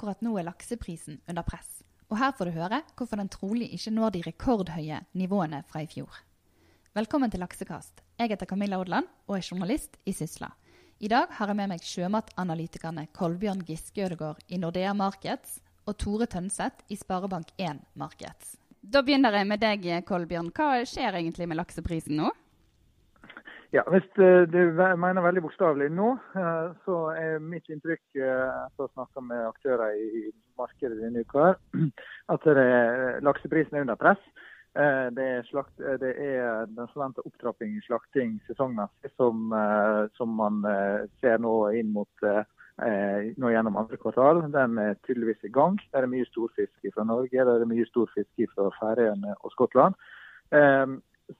akkurat nå er lakseprisen under press. Og her får du høre hvorfor den trolig ikke når de rekordhøye nivåene fra i fjor. Velkommen til Laksekast. Jeg heter Camilla Odland og er journalist i Sysla. I dag har jeg med meg sjømatanalytikerne Kolbjørn Giske Ødegård i Nordea Markets og Tore Tønseth i Sparebank1 Markets. Da begynner jeg med deg, Kolbjørn. Hva skjer egentlig med lakseprisen nå? Ja, Hvis eh, du mener veldig bokstavelig nå, eh, så er mitt inntrykk eh, etter å snakke med aktører i markedet denne uka, at lakseprisen er under press. Det er, slakt, det er den forventa opptrapping i slakting sesongmessig som, som, man ser nå inn mot nå gjennom andre kvartal. Den er tydeligvis i gang. Det er mye storfisk fra Norge, det er mye storfisk fra Færøyene og Skottland.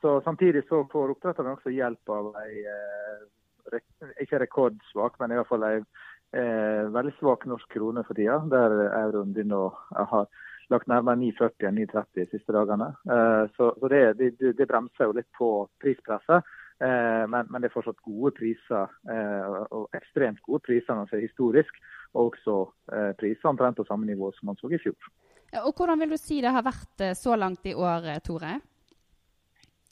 Så Samtidig så får oppdretterne også hjelp av ei eh, ikke rekordsvak, men i hvert fall ei eh, veldig svak norsk krone for tida. Der euroen begynner å ha lagt nærmere 9,40 enn 9,30 de siste dagene. Eh, så, så det, det, det, bremser jo litt på prispresset. Eh, men, men, det er fortsatt gode priser, eh, og ekstremt gode priser når man ser historisk. Og også eh, priser omtrent på samme nivå som man så i fjor. Og Hvordan vil du si det har vært så langt i år, Tore?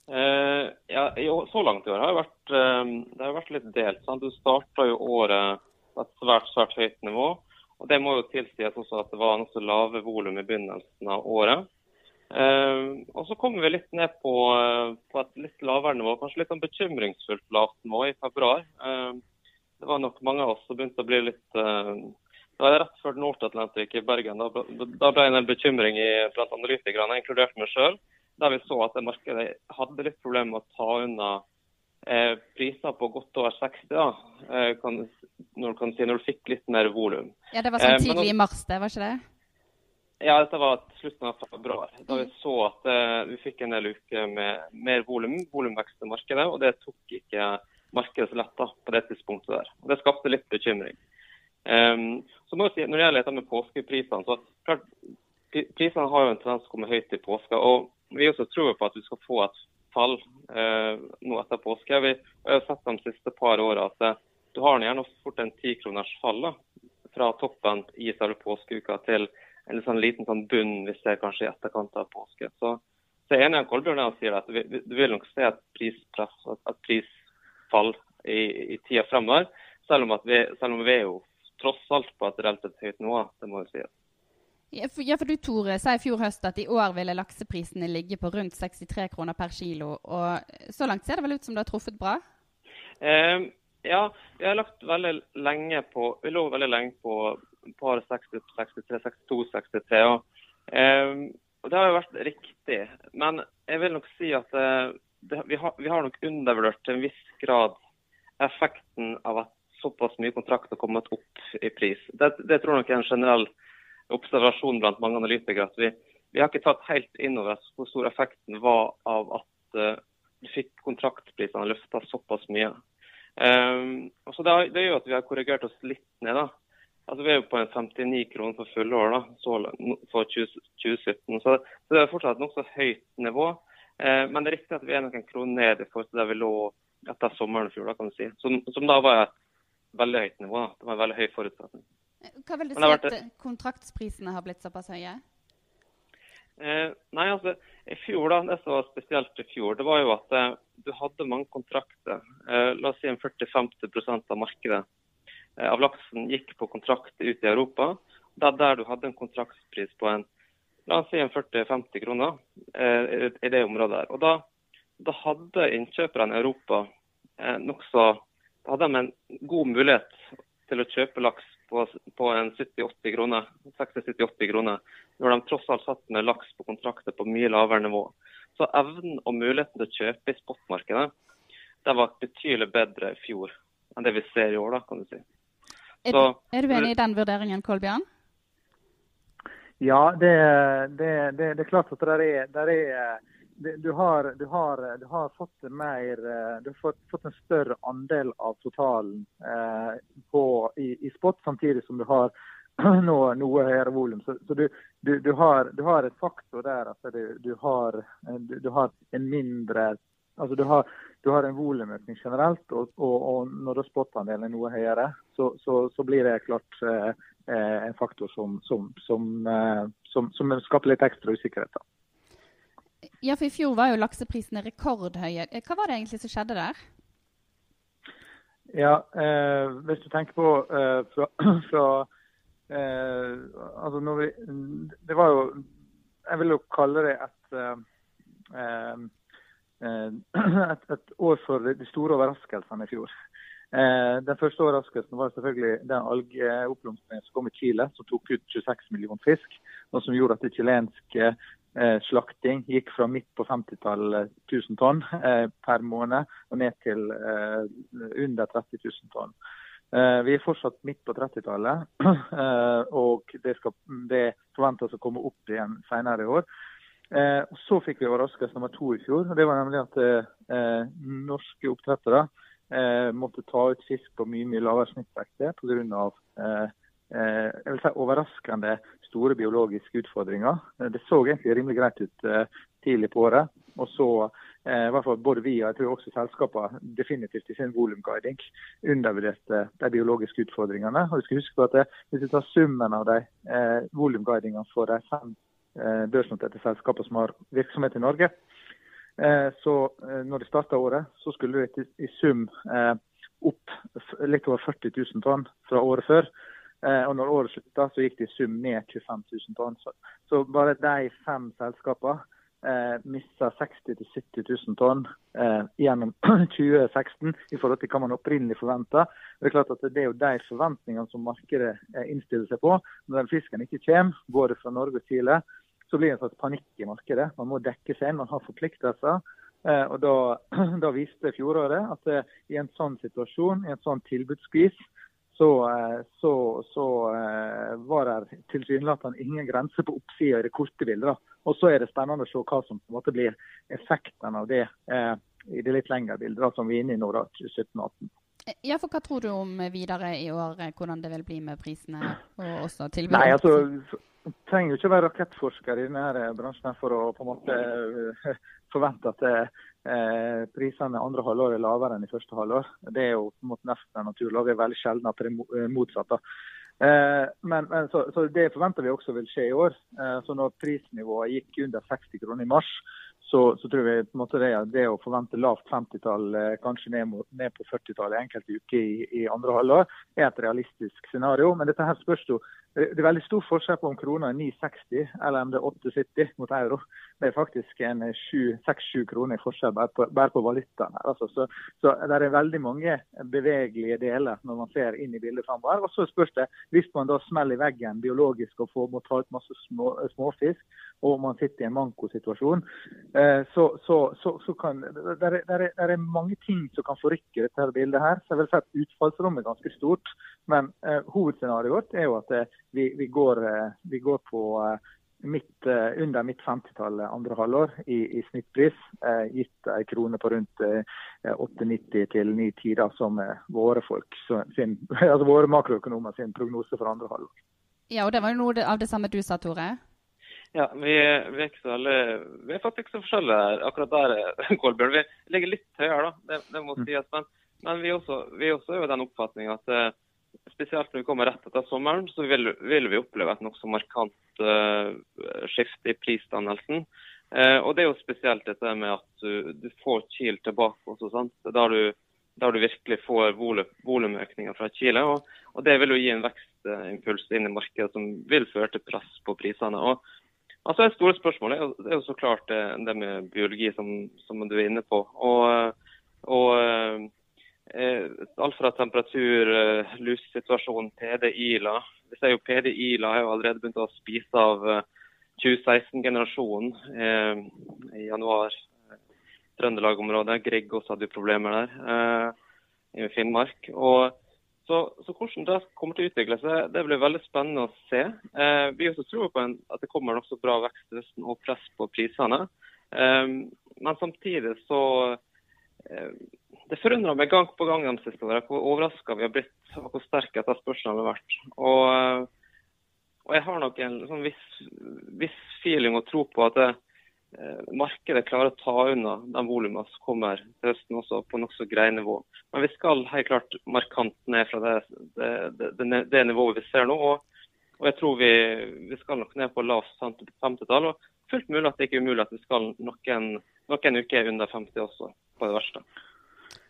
Uh, ja, Så langt i år har det vært, uh, det har vært litt delt. Sant? Du starta jo året på et svært svært høyt nivå. og Det må jo tilsies også at det var nokså lave volum i begynnelsen av året. Uh, og Så kommer vi litt ned på, på, et litt lavere nivå, kanskje litt sånn bekymringsfullt lavt nivå i februar. det var nok mange av oss som begynte å bli litt det var rett før Nord-Atlantic i Bergen. Da, da ble det en bekymring i, blant analytikerne, inkludert meg sjøl der vi så at markedet hadde litt problemer med å ta unna eh, priser på godt over 60, da, eh, kan, når, du kan si, når du fikk litt mer volum. Ja, Det var sånn eh, tidlig i mars, det, var ikke det? Ja, dette var slutten av februar. Da vi så at eh, vi fikk en del uker med mer volum, volumvekst i markedet. Og det tok ikke markedet så lett da, på det tidspunktet der. Og Det skapte litt bekymring. Um, så må jeg si, Når det gjelder dette med påskeprisene, så klart, prisene har jo en tendens til å komme høyt i påska. og vi også tror på at vi skal få et fall eh, nå etter påske. Vi har sett de siste par åra at eh, du har gjerne fort en tikroners fall da, fra toppen i selve påskeuka til en sånn liten sånn bunn vi ser kanskje i etterkant av påske. Så, så jeg er enig med Kolbjørn han sier at vi, du vil nok se et prispress, et prisfall i, i tida fremover. Selv om, vi, selv om vi er jo tross alt på et relativt høyt nivå, det må jo sies. Ja for, du Tore sa i fjor høst at i år ville lakseprisene ligge på rundt 63 kroner per kilo. Og så langt ser det vel ut som det har truffet bra? Eh, ja, vi har lagt veldig lenge på Vi lå veldig lenge på par 60, 63, 62, 63. Og, eh, og det har jo vært riktig. Men jeg vil nok si at eh, det, vi, har, vi, har, nok undervurdert til en viss grad effekten av at såpass mye kontrakt har kommet opp i pris. Det, det tror jeg nok er en generell observasjon blant mange analytikere at vi, vi har ikke tatt helt inn over oss hvor stor effekten var av at uh, vi fikk kontraktprisene løfta såpass mye. Um, så det, det, gjør at vi har korrigert oss litt ned. da. Altså Vi er jo på en 59 kroner for fullår da, så, for 20, 2017. Så, så, det er fortsatt et nokså høyt nivå. Uh, men det er riktig at vi er noen kroner ned i forhold til der vi lå etter sommeren i fjor. da, kan du si. Som, som da var et veldig høyt nivå. Da. Det var en veldig høy forutsetning. Hva vil du si at kontraktsprisene har blitt såpass høye? Eh, nei, altså, i fjor da, Det som var spesielt i fjor, det var jo at eh, du hadde mange kontrakter. Eh, la oss si en 40-50% av markedet eh, av laksen gikk på kontrakt ut i Europa. Det er der du hadde en kontraktspris på en la oss si en 40-50 kroner eh, i det området. der. Og Da, da hadde innkjøperne i Europa eh, nokså da hadde de en god mulighet til å kjøpe laks på, på en 70-80 kroner, 60-70-80 kroner, når de tross alt satt med laks på kontrakter på mye lavere nivå. Så evnen og muligheten til å kjøpe i spotmarkedet det var betydelig bedre i fjor enn det vi ser i år, da, kan du si. Er, Så, er du enig i den vurderingen, Kolbjørn? Ja, det, det, det, det, er klart at det er, er du har, du, har, du har, fått mer Du har fått, fått en større andel av totalen eh, på, i, i, spot, samtidig som du har noe, noe høyere volum. Så, så du, du, har, du, har, et faktor der at du, har, har, en mindre Altså du har, har en volumøkning generelt, og, og, og når spot-andelen er noe høyere, så, så, så, blir det klart eh, en faktor som, som, som, som, skaper litt ekstra usikkerhet. Da. Ja, for I fjor var jo lakseprisene rekordhøye. Hva var det egentlig som skjedde der? Ja, eh, Hvis du tenker på eh, fra, fra eh, altså når vi, Det var jo Jeg vil jo kalle det et, eh, eh, et, et år for de store overraskelsene i fjor. Eh, den første overraskelsen var selvfølgelig den algeoppblomstringen som kom i Chile, som tok ut 26 millioner fisk, og som gjorde at det chilenske Eh, slakting gikk fra midt på 50-tallet 1000 tonn eh, per måned og ned til eh, under 30 000 tonn. Vi er fortsatt midt på 30-tallet, og det, skal, det forventes å komme opp igjen senere i år. Så fikk vi overraskelse nummer to i fjor. og Det var nemlig at norske oppdrettere måtte ta ut fisk på mye mye lavere snittvekter pga. Eh, jeg vil si overraskende store biologiske utfordringer. Eh, det så egentlig rimelig greit ut eh, tidlig på året. Og så i hvert fall både vi og jeg tror også selskapene definitivt i sin volumguiding undervurderte de biologiske utfordringene. Og vi skal huske på at det, Hvis vi tar summen av de eh, volumguidingene for de fem eh, børsnoterte selskapene som har virksomhet i Norge, eh, så eh, når de starta året, så skulle det i, i sum opp litt over 40 000 tonn fra året før. Eh, og når året slutta, så gikk det i sum ned 25 000 tonn. Så, bare de fem selskapene eh, mista 60 000-70 000 tonn eh, gjennom 2016 i forhold til hva man opprinnelig forventa. Det er klart at det er jo de forventningene som markedet eh, innstiller seg på. Når den fisken ikke kommer, både fra Norge og Chile, så blir det en slags panikk i markedet. Man må dekke seg inn, man har forpliktelser. Eh, og da, da, viste fjoråret at eh, i en sånn situasjon, i en sånn tilbudsskvis, så, eh, så, så eh, var det tilsynelatende ingen grense på oppsida i det korte bildet. Og så er det spennende å se hva som måte blir effekten av det eh, i det litt lengre bildet, da, som vi er inne i nå, da, 2017-2018. Ja, for Hva tror du om videre i år, hvordan det vil bli med prisene og også tilbudet? Nei, altså, trenger jo ikke å være rakettforsker i denne bransjen for å på en måte forvente at det, Eh, prisene andre halvår er lavere enn i første halvår. Det er jo på en måte nesten en naturlov. Det er veldig sjelden at det er eh, motsatt. Eh, men, men så, så, Det forventer vi også vil skje i år. Eh, så Når prisnivået gikk under 60 kroner i mars, så, så tror vi på en måte det, det å forvente lavt 50-tall, eh, kanskje ned, ned på 40-tallet enkelte uker i, i, andre halvår, er et realistisk scenario. Men dette her spørs jo det er veldig stor forskjell på om krona er 9,60 eller om det er 8,70 mot euro. Det er faktisk en 6-7 kroner i forskjell bare på, bare på valutaen. her. Altså, så, så, det er veldig mange bevegelige deler når man ser inn i bildet framover. Og så spørs det, hvis man da smeller i veggen biologisk og får må ta ut masse små, småfisk, og man sitter i en mankosituasjon, eh, så, så, så, kan det er, er, er, mange ting som kan forrykke dette bildet. her. Så jeg vil si at Utfallsrommet er ganske stort. Men eh, hovedscenarioet vårt er jo at eh, vi, vi, går, eh, vi, går, på midt, eh, under midt 50-tallet andre halvår i, i snittpris, gitt en krone på rundt 8,90 til 9,10, som er våre folk sin, altså våre makroøkonomer sin prognose for andre halvår. Ja, og Det var jo noe av det samme du sa, Tore? Ja, vi, vi, er ikke så veldig, vi er faktisk ikke så forskjellige akkurat der, Kolbjørn. Vi ligger litt høyere, da. Det, det må mm. sies. Men, men vi, også, vi også er jo den oppfatning at eh, spesielt når vi kommer rett etter sommeren, så vil, vil vi oppleve et nokså markant uh, skifte i prisdannelsen. Uh, og Det er jo spesielt dette med at du, du får Kiel tilbake. også, sant? Der du, der du virkelig får volumøkninger fra Chile. Og, og, Det vil jo gi en vekstimpuls inn i markedet som vil føre til press på prisene. og Altså, det store spørsmålet er, er jo så klart det, det med biologi, som, som, du er inne på. Og, og eh, alt fra temperatur, eh, lusesituasjon, PD-ILA. Vi ser jo PD-ILA har jo allerede begynt å spise av eh, 2016-generasjonen eh, i januar. Trøndelag-området. Grieg også hadde jo problemer der eh, i Finnmark. Og så, så, hvordan det kommer til å utvikle seg, det blir veldig spennende å se. Eh, vi også tror på en, at det kommer nokså bra vekst og press på prisene. Eh, men samtidig så eh, Det forundrer meg gang på gang de siste årene hvor overraska vi har blitt og hvor sterk etterspørselen har vært. Og, eh, og, jeg har nok en sånn viss, viss feeling og tro på at det, Eh, markedet klarer å ta unna de volumene som kommer til høsten også, på nokså grei nivå. Men vi skal helt klart markant ned fra det, det, det, nivået vi ser nå. og Og jeg tror vi, vi skal nok ned på lavt 50-tall. Og fullt mulig at det ikke er umulig at vi skal noen, noen uker under 50 også, på det verste.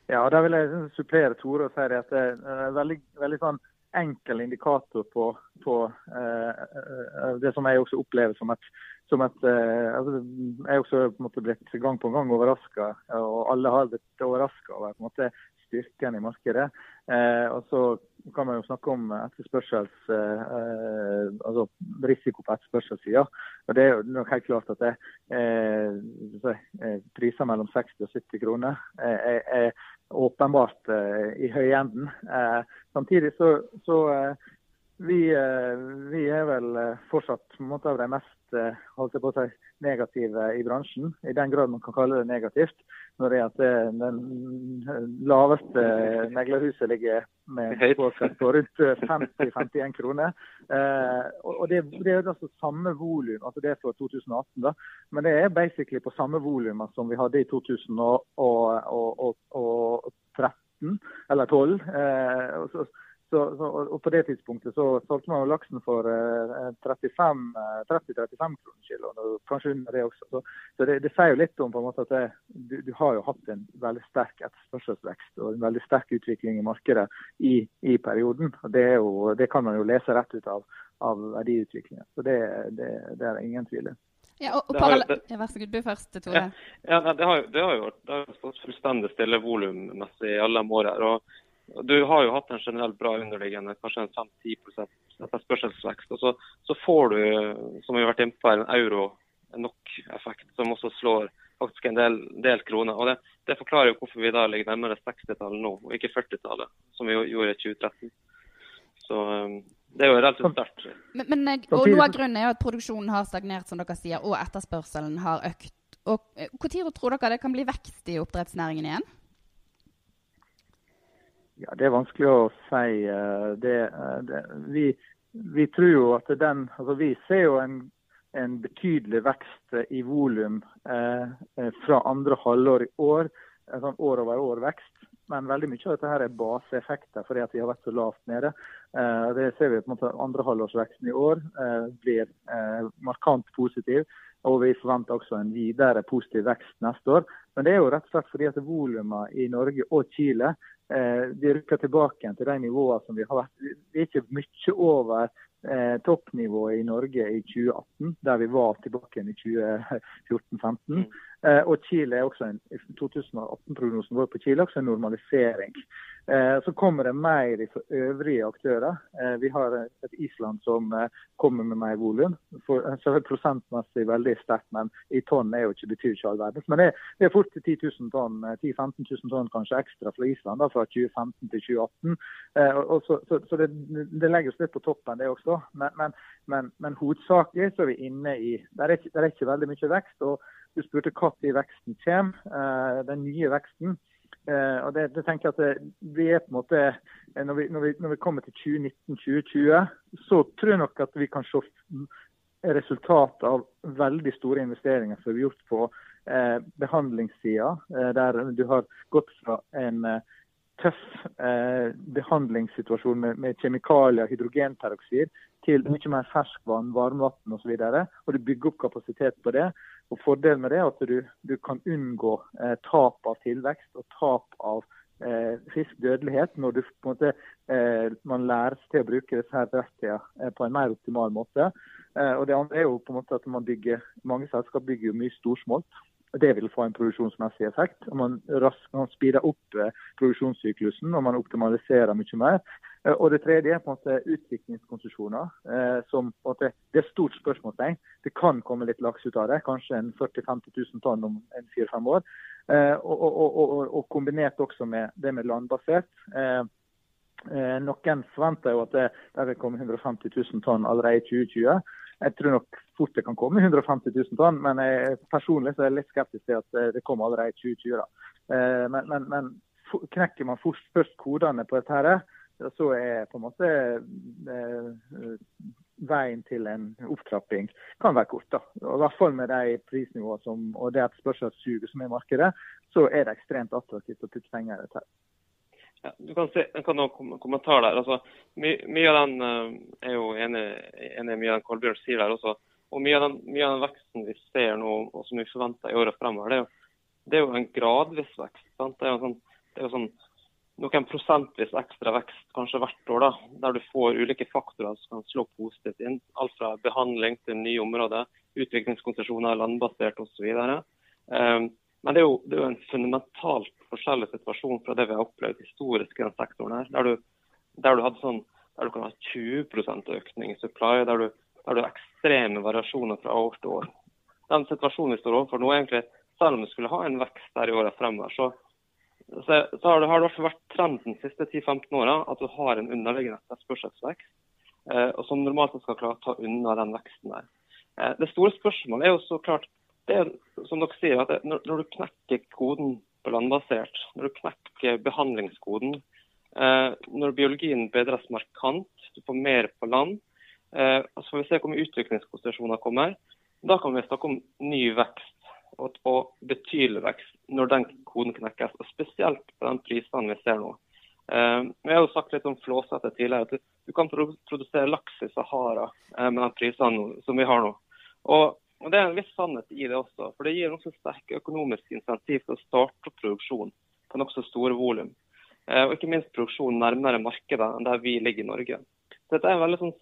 Ja, Der vil jeg supplere Tore og si at det er veldig, veldig sånn enkel indikator på, på eh, det som jeg også opplever som et, som et eh, altså, Jeg er også en blitt gang på gang overraska, og alle har blitt overraska over en måte styrken i markedet. Eh, og så kan man jo snakke om etterspørsels, eh, altså risiko på etterspørselssida. Og det er jo nok helt klart at det, eh, priser mellom 60 og 70 kroner er, er åpenbart i høyenden. samtidig så, så vi, vi, er vel fortsatt på en måte av de mest holdt jeg på å si, negative i bransjen, i den grad man kan kalle det negativt når det er at den laveste meglerhuset ligger med på rundt 50-51 kroner. Eh, og det, det, er altså samme volum, altså det er for 2018, da, men det er basically på samme volum som vi hadde i 2013 eller 2012. Eh, så, så, og På det tidspunktet så solgte man jo laksen for eh, 30-35 kroner kilo, kanskje under det også. Så, så det, det, sier jo litt om på en måte at det, du, du, har jo hatt en veldig sterk etterspørselsvekst og en veldig sterk utvikling i markedet i, i perioden. og det, jo, det, kan man jo lese rett ut av, av verdiutviklingen. Så det, det, det er ingen tvil i. Ja, og, og har, det, ja, Vær så god, du først, Tore. Ja, ja det, har, det har jo det har stått fullstendig stille volummessig i alle år her. og du har jo hatt en generelt bra underliggende, kanskje en 5-10 etterspørselsvekst. Og så, så, får du, som vi har vært inne på, en euro nok-effekt, som også slår faktisk en del, del kroner. Og det, det, forklarer jo hvorfor vi da ligger nærmere 60-tallet nå, og ikke 40-tallet, som vi gjorde i 2013. Så um, det er jo relativt sterkt. Men, men, og Noe av grunnen er jo at produksjonen har stagnert, som dere sier, og etterspørselen har økt. Og Når eh, tror dere det kan bli vekst i oppdrettsnæringen igjen? Ja, Det er vanskelig å si. Eh, det, eh, det, vi, vi, tror jo at den altså Vi ser jo en, en betydelig vekst i volum eh, eh, fra andre halvår i år. En sånn år over år-vekst. Men veldig mye av dette her er baseeffekter fordi at vi har vært så lavt nede. Eh, det ser vi på en måte Andre halvårsveksten i år eh, blir markant positiv. Og vi forventer også en videre positiv vekst neste år. Men det er jo rett og slett fordi at volumene i Norge og Chile eh, de rykker tilbake til de nivåene som vi har vært. Vi er ikke mye over eh, toppnivået i Norge i 2018, der vi var tilbake i 2014-2015. Eh, og Chile er også en, 2018-prognosen vår på Chile også en normalisering. Eh, så kommer det mer fra øvrige aktører. Eh, vi har et Island som kommer med mer volum. Prosentmessig veldig sterkt, men i tonn er jo ikke, betyr ikke all verden. Men det, det, er fort 10 000 tonn, 10 15 000 tonn kanskje ekstra fra Island da, fra 2015 til 2018. Og så, så, så det, det legges litt på toppen, det også. Men, men, men, men hovedsakelig så er vi inne i Det er, er ikke veldig mye vekst. og Du spurte når veksten kommer, den nye veksten. Uh, og det, det, tenker jeg at vi er på en måte eh, når vi, når vi, når vi kommer til 2019-2020, så tror jeg nok at vi kan se resultatet av veldig store investeringer som har gjort på behandlingssida. Der du har gått fra en tøff behandlingssituasjon med, med kjemikalier, hydrogenperoksid, til mye mer ferskvann, varmvann osv. Og, så og du bygger opp kapasitet på det. Og Fordelen med det er at du, du kan unngå eh, tap av tilvekst og tap av eh, frisk dødelighet når du, måte, eh, man lærer seg til å bruke disse her verktøyene eh, på en mer optimal måte. Eh, og det andre er jo på en måte at bygger, Mange selskap bygger mye storsmolt. Det vil få en produksjonsmessig effekt. Man, raskt, man speeder opp eh, produksjonssyklusen og man optimaliserer mye mer. Eh, og Det tredje er på en måte utviklingskonsesjoner. Eh, som på en måte, Det er et stort spørsmålstegn. Det kan komme litt laks ut av det. Kanskje en 40 000-50 000 tonn om en fire-fem år. Eh, og, og, og, og, kombinert også med det med landbasert. Noen forventer jo at det, det vil komme 150 000 tonn allerede i 2020. Jeg tror nok fort det kan komme 150 000 tonn, men jeg, personlig så er jeg litt skeptisk til at det kommer allerede i 2020. Eh, men, men, men, knekker man først kodene på dette, her, så er på en måte eh, veien til en opptrapping kan være kort. da. Og I hvert fall med de prisnivåene som, og det etterspørselssuget som er i markedet, så er det ekstremt attraktivt å putte penger i dette. ja, du kan, se, jeg kan ha kommentar der. Altså, my, mye av den uh, er jo enig, enig mye av den Kolbjørn sier der også. Og mye av, den, mye av den veksten vi ser nå, og som vi forventer i året fremover, det er jo, det er jo en gradvis vekst. Sant? Det er jo sånn, det er jo sånn noen prosentvis ekstra vekst kanskje hvert år, da, der du får ulike faktorer som kan slå positivt inn. Alt fra behandling til nye områder, utviklingskonsesjoner, landbasert osv. Um, men det er, jo, det er, jo, en fundamentalt forskjellig situasjon fra det vi har opplevd historisk i den sektoren. her, Der du, der du, sånn, der du kan ha 20% økning i supply, der du, der du har ekstreme variasjoner fra år til år. Den situasjonen vi står overfor nå, egentlig, selv om vi skulle ha en vekst der i årene fremover, så så, så har, det, har det vært trenden de siste 10-15 åra at du har en underliggende etterspørselsvekst, eh, og som normalt skal klare å ta unna den veksten der. Eh, det store spørsmålet er jo så klart det er, som dere sier, at det, når, når, du knekker koden på landbasert, når du knekker behandlingskoden, eh, når biologien bedres markant, du får mer på land, eh, så får vi se hvor mye utviklingskonsesjoner kommer. Da kan vi snakke om ny vekst og, og betydelig vekst når den koden knekkes. Den prisene vi ser nå. Eh, vi har jo sagt litt om flåsete tidligere. at du, kan produsere laks i Sahara eh, med den prisene som vi har nå. Og, Det er en viss sannhet i det også. for Det gir også sterke økonomiske insentiv til å starte opp produksjon på nokså store volum. Eh, og ikke minst produksjon nærmere markedet enn der vi ligger i Norge. Så Dette er en veldig, sånn,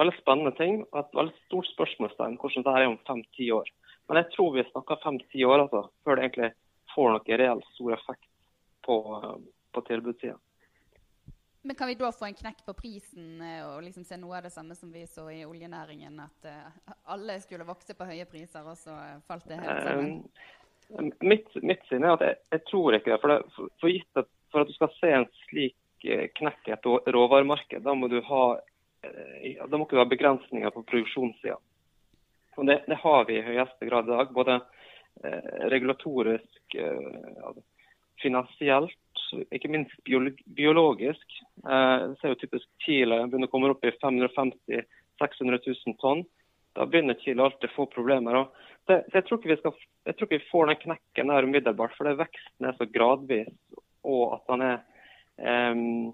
veldig spennende ting og et veldig stort spørsmålstegn hvordan dette er om fem-ti år. Men jeg tror vi snakker fem-ti år altså, før det egentlig får noe reelt stor effekt på, på tilbudssida. Men kan vi da få en knekk på prisen eh, og liksom se noe av det samme som vi så i oljenæringen? At uh, alle skulle vokse på høye priser, og så falt det helt sammen? Um, mitt, mitt syn er at jeg, jeg, tror ikke det. For, det, for, for, gitt at, for at du skal se en slik knekk i et råvaremarked, da må du ha da må ikke du ha begrensninger på produksjonssida. Det, det, har vi i høyeste grad i dag. Både eh, regulatorisk, eh, finansielt, ikke minst biologisk. Eh, det ser jo typisk Chile begynner å komme opp i 550 600 000 tonn. Da begynner Chile alltid å få problemer. Så jeg, så tror skal, jeg tror ikke vi får den knekken der umiddelbart, for det veksten er så gradvis. Og at den er um,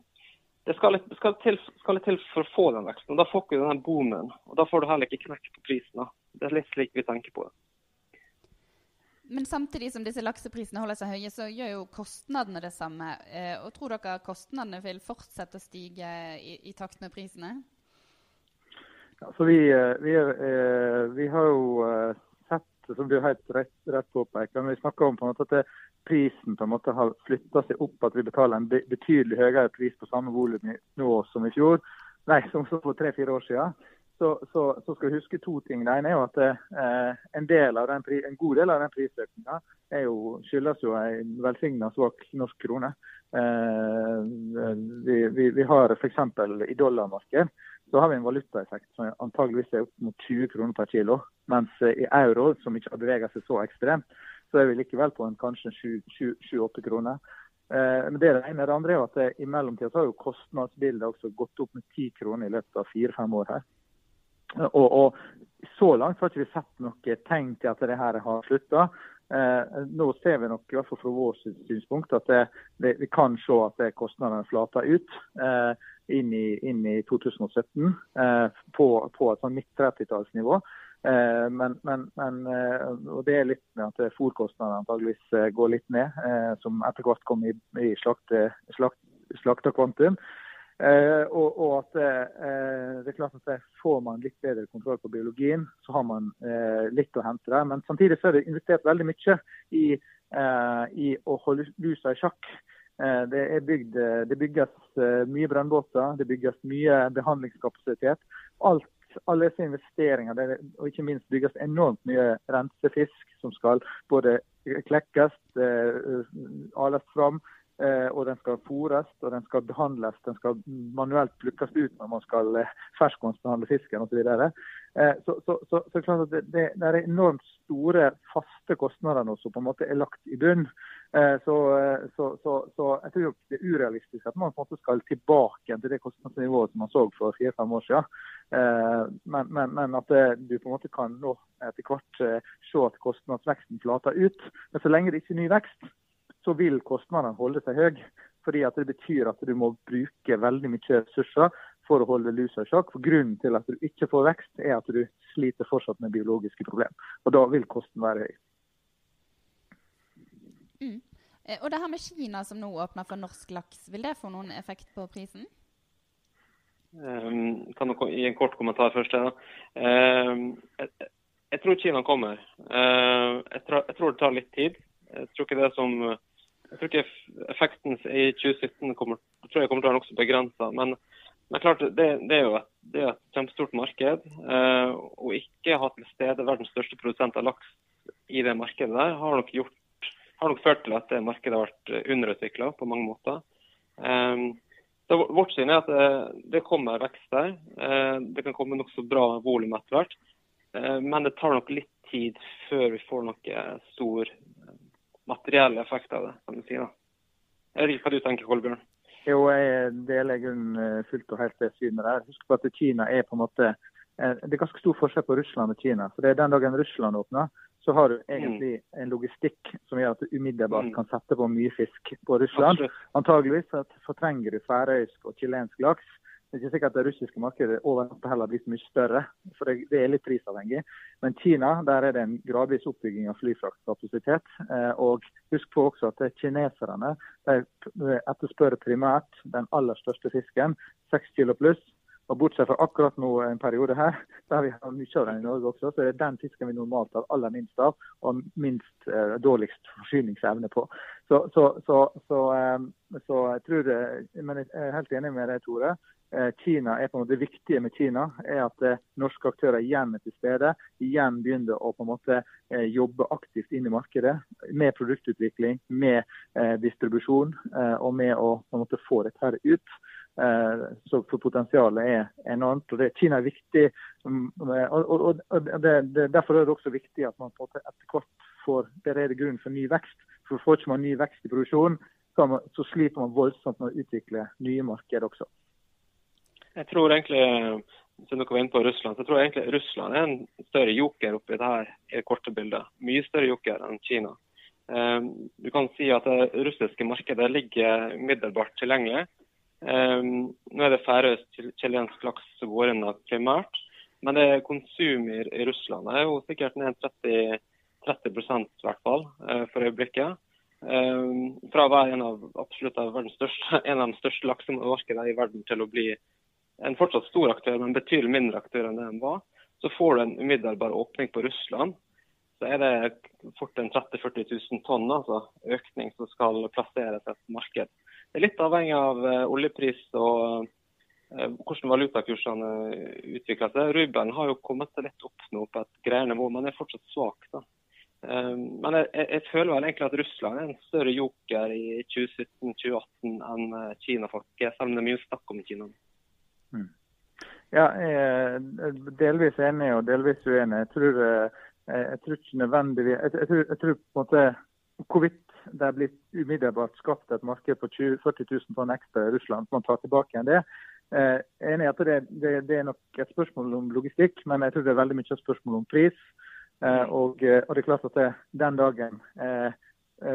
det skal litt, skal, til, skal litt, til, for å få den veksten. og Da får du den boomen. og Da får du heller ikke knekk på prisen. Det er litt slik vi tenker på det. Men samtidig som disse lakseprisene holder seg høye, så gjør jo kostnadene det samme. Eh, og Tror dere kostnadene vil fortsette å stige i, i takt med prisene? Ja, vi, eh, vi, eh, vi har jo sett, som du helt rett, rett påpeker, vi snakker om at det, prisen på en måte har flytta seg opp, at vi betaler en betydelig høyere pris på samme volum nå som i fjor, nei, som for tre-fire år siden så, så, så, skal vi huske to ting. Det ene er jo at eh, en, den, en, god del av den prisøkninga skyldes jo en velsigna svak norsk krone. Eh, vi, vi, vi, har f.eks. i dollarmarked så har vi en valutaeffekt som antageligvis er opp mot 20 kroner per kilo. Mens i euro, som ikke har beveget seg så ekstremt, så er vi likevel på en kanskje 7-8 kroner. Eh, men det det ene. Det andre er at eh, i mellomtida har jo kostnadsbildet også gått opp med 10 kroner i løpet av fire-fem år her. Og, og, Så langt har ikke vi sett noe tegn til at det her har slutta. Eh, nå ser vi nok, i hvert fall fra vårt synspunkt, at det, det, vi kan se at kostnadene flater ut eh, inn, i, inn, i, 2017 eh, på, på, et sånn midt 30-tallsnivå. Eh, men, men, men, eh, og det er litt med at fôrkostnadene antageligvis eh, går litt ned, som etter hvert kommer i, i slakte, slakt, slaktekvantum. Eh, og, og, at eh, det er klart at Får man litt bedre kontroll på biologien, så har man eh, litt å hente der. Men samtidig så er det investert veldig mye i, eh, i å holde lusa i sjakk. Eh, det, bygd, det bygges eh, mye brønnbåter, det bygges mye behandlingskapasitet. Alt, alle disse investeringer, og ikke minst bygges enormt mye rensefisk som skal både klekkes, ales fram, Eh, og den skal fôres og den skal behandles. Den skal manuelt plukkes ut når man skal eh, ferskvannsbehandle fisken osv. Så, eh, så, så, så, så det, det, er enormt store faste kostnader nå som på en måte er lagt i bunn. Så, jeg tror det er urealistisk at man på en måte skal tilbake til det kostnadsnivået som man så for fire-fem år siden. Men, men, men, at du på en måte kan nå etter hvert se at kostnadsveksten flater ut. Men så lenge det ikke er ny vekst, så vil kostnadene holde seg høye. fordi at det betyr at du må bruke veldig mye ressurser for å holde lusa i sjakk. For Grunnen til at du ikke får vekst, er at du sliter fortsatt med biologiske problemer. Og Da vil kosten være høy. Mm. Eh, og det her med Kina som nå åpner for norsk laks, vil det få noen effekt på prisen? Um, kan jeg gi en kort kommentar først? Ja. Um, jeg, jeg, tror Kina kommer. Uh, jeg, tra, jeg, tror, det tar litt tid. Jeg tror ikke det som jeg tror ikke effekten i 2017 kommer, jeg tror jeg kommer til å være nokså begrensa. Men, men klart, det, det, er jo et, det er et kjempestort marked. Eh, og ikke ha til stede verdens største produsent av laks i det markedet der, har nok gjort har nok ført til at det markedet har vært eh, underutvikla på mange måter. Eh, det, vårt syn er at det, eh, det kommer vekst der. Eh, det kan komme nokså bra volum etter hvert. Uh, men det tar nok litt tid før vi får noe stor materiell effekt av det. kan du si da. Jeg vet ikke hva du tenker, Kolbjørn? Jo, jeg deler grunnen fullt og helt det synet der. Husk på at Kina er på en måte det er ganske stor forskjell på Russland og Kina. For det er Den dagen Russland åpner, så har du egentlig mm. en logistikk som gjør at du umiddelbart mm. kan sette på mye fisk på Russland. Antageligvis fortrenger du færøysk og chilensk laks. Det er ikke sikkert at det russiske markedet over heller blir så mye større, for det, er litt prisavhengig. Men Kina der er det en gradvis oppbygging av flyfraktkapasitet. Eh, og husk på også at kineserne de etterspør primært den aller største fisken, seks kilo pluss. Og Bortsett fra akkurat nå en periode her, der vi har mye av den i Norge også, så er det den fisken vi normalt har aller minst av og minst eh, dårligst forsyningsevne på. Så, så, så, så, eh, jeg tror det, men jeg er helt enig med deg, Tore. Eh, Kina er på en måte Det viktige med Kina er at eh, norske aktører igjen er til stede. Igjen begynner å på en måte eh, jobbe aktivt inn i markedet med produktutvikling, med eh, distribusjon og med å på en måte få dette ut. Eh, så for potensialet er enormt. og det, Kina er viktig. Mm, og, og, og det, det, Derfor er det også viktig at man etter hvert får berede grunn for ny vekst. For Får ikke man ny vekst i produksjonen, så, så sliter man voldsomt med å utvikle nye markeder også. Jeg tror egentlig som dere var inne på Russland, så tror jeg egentlig Russland er en større joker oppi det her i det korte bildet. Mye større joker enn Kina. Eh, du kan si at det russiske markedet ligger middelbart tilgjengelig. Um, nå er det færøysk chilensk laks som går inn primært, men det er i, Russland er jo sikkert ned 30, 30 i hvert fall uh, for øyeblikket. Um, fra å være en av absolutt av største, en av de største laksemarkedene i verden til å bli en fortsatt stor aktør, men betydelig mindre aktør enn det den var, så får du en umiddelbar åpning på Russland. Så er det fort en 30 000-40 000 tonn altså, økning som skal plasseres i et marked det er litt avhengig av uh, oljepris og uh, hvordan valutakursene utvikler seg. Rubelen har jo kommet seg litt opp nå på et greier nivå, men er fortsatt svak. da. Men jeg, jeg, føler vel egentlig at Russland er en større joker i 2017-2018 enn Kina, faktisk, selv om det er mye snakk om Kina. Mm. Ja, jeg er delvis enig og delvis uenig. Jeg tror, jeg tror ikke nødvendigvis jeg, jeg, tror, jeg tror på en måte hvorvidt det er blitt umiddelbart skapt et marked på 20, 40 000 tonn ekstra i Russland. Man tar tilbake igjen det. Eh, enig at det, det, det, er nok et spørsmål om logistikk, men jeg tror det er veldig mye et spørsmål om pris. Eh, og, eh, og, det er klart at det, den dagen eh,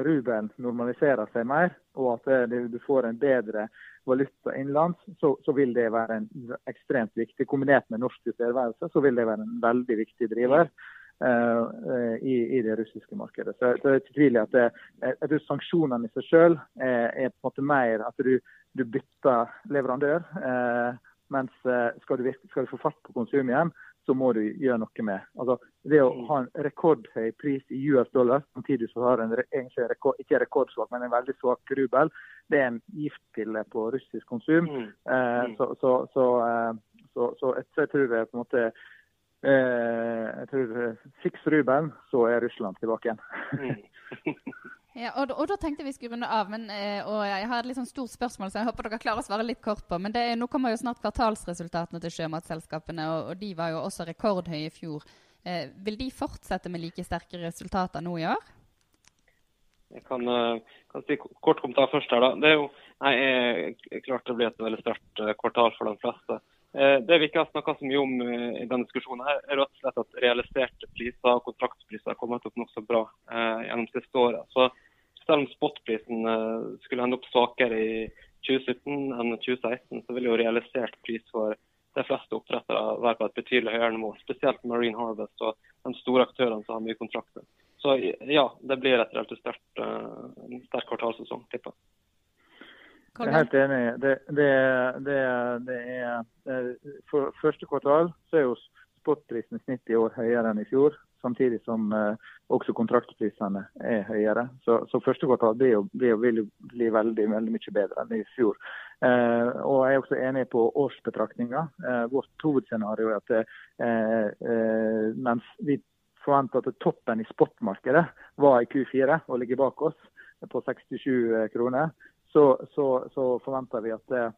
ruben normaliserer seg mer, og at det, du får en bedre valuta innenlands, så, så, vil det være en ekstremt viktig. Kombinert med norsk tilstedeværelse, så vil det være en veldig viktig driver. Uh, i, i, det russiske markedet. Så, så jeg er ikke tvil at det, jeg tror sanksjonene i seg selv er, er, på en måte mer at du, du bytter leverandør. Uh, mens uh, skal du, skal, du, få fatt på konsum igjen, så må du gjøre noe med. Altså, det å ha en rekordhøy pris i US dollar, samtidig så har en egentlig rekord, ikke rekordsvak, men en veldig svak rubel, det er en giftpille på russisk konsum. Mm. Mm. Så, så, så, så, jeg tror det er på en måte Eh, jeg tror eh, fiks Ruben, så er Russland tilbake igjen. Mm. ja, og, og, da tenkte vi skulle runde av, men, eh, og jeg har et litt sånn stort spørsmål, så jeg håper dere klarer å svare litt kort på. Men det, nå kommer jo snart kvartalsresultatene til sjømatselskapene, og, og de var jo også rekordhøye i fjor. Eh, vil de fortsette med like sterke resultater nå i år? Jeg kan, kan si kort kommentar først her. da. Det er jo nei, klart det blir et veldig sterkt kvartal for de fleste. Eh, det vi ikke har snakka så mye om eh, i denne diskusjonen, her, er rett og slett at realiserte priser og kontraktspriser har kommet opp nokså bra eh, gjennom siste året. Så selv om spotprisen eh, skulle ende opp svakere i 2017 enn 2016, så vil jo realisert pris for de fleste oppdrettere være på et betydelig høyere nivå. Spesielt Marine Harvest og de store aktørene som har mye kontrakter. Så ja, det blir et relativt sterkt, uh, sterk kvartalsesong, tipper jeg. Er helt enig. Det, det, det, det er, for første kvartal så er jo spotprisen i snitt i år høyere enn i fjor samtidig som eh, også kontraktprisene er høyere. Så, så første kvartal blir jo, blir, vil bli veldig, veldig mye bedre enn i fjor. Eh, og Jeg er også enig på årsbetraktninga. Eh, vårt hovedscenario er at eh, eh, mens vi forventer at toppen i spotmarkedet var i Q4 og ligger bak oss på 67 kroner, så, så, så forventer vi at eh,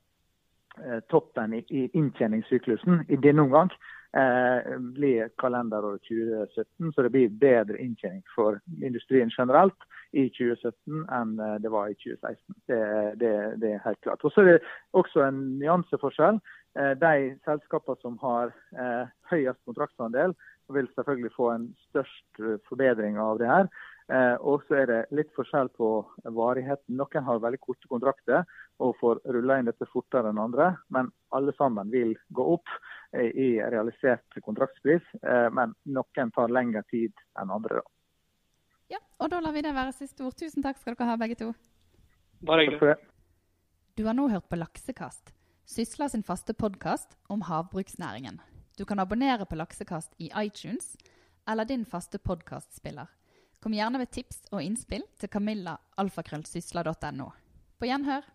toppen i, i inntjeningssyklusen i denne omgang eh, blir kalenderåret 2017. Så det blir bedre inntjening for industrien generelt i 2017 enn eh, det var i 2016. Det, det, det er helt klart. Og Så er det også en nyanseforskjell. Eh, de selskapene som har eh, høyest kontraktsandel, vil selvfølgelig få en størst eh, forbedring av det her. Eh, og så er det litt forskjell på varigheten. Noen har veldig korte kontrakter og får rulla inn dette fortere enn andre. Men alle sammen vil gå opp eh, i realisert kontraktspris. Eh, men noen tar lengre tid enn andre. da. Ja, og da lar vi det være siste ord. Tusen takk skal dere ha, begge to. Bare hyggelig. Du har nå hørt på Laksekast, Sysla sin faste podkast om havbruksnæringen. Du kan abonnere på Laksekast i iTunes eller din faste podkastspiller. Kom gjerne med tips og innspill til kamillaalfakrøllsysla.no. På gjenhør.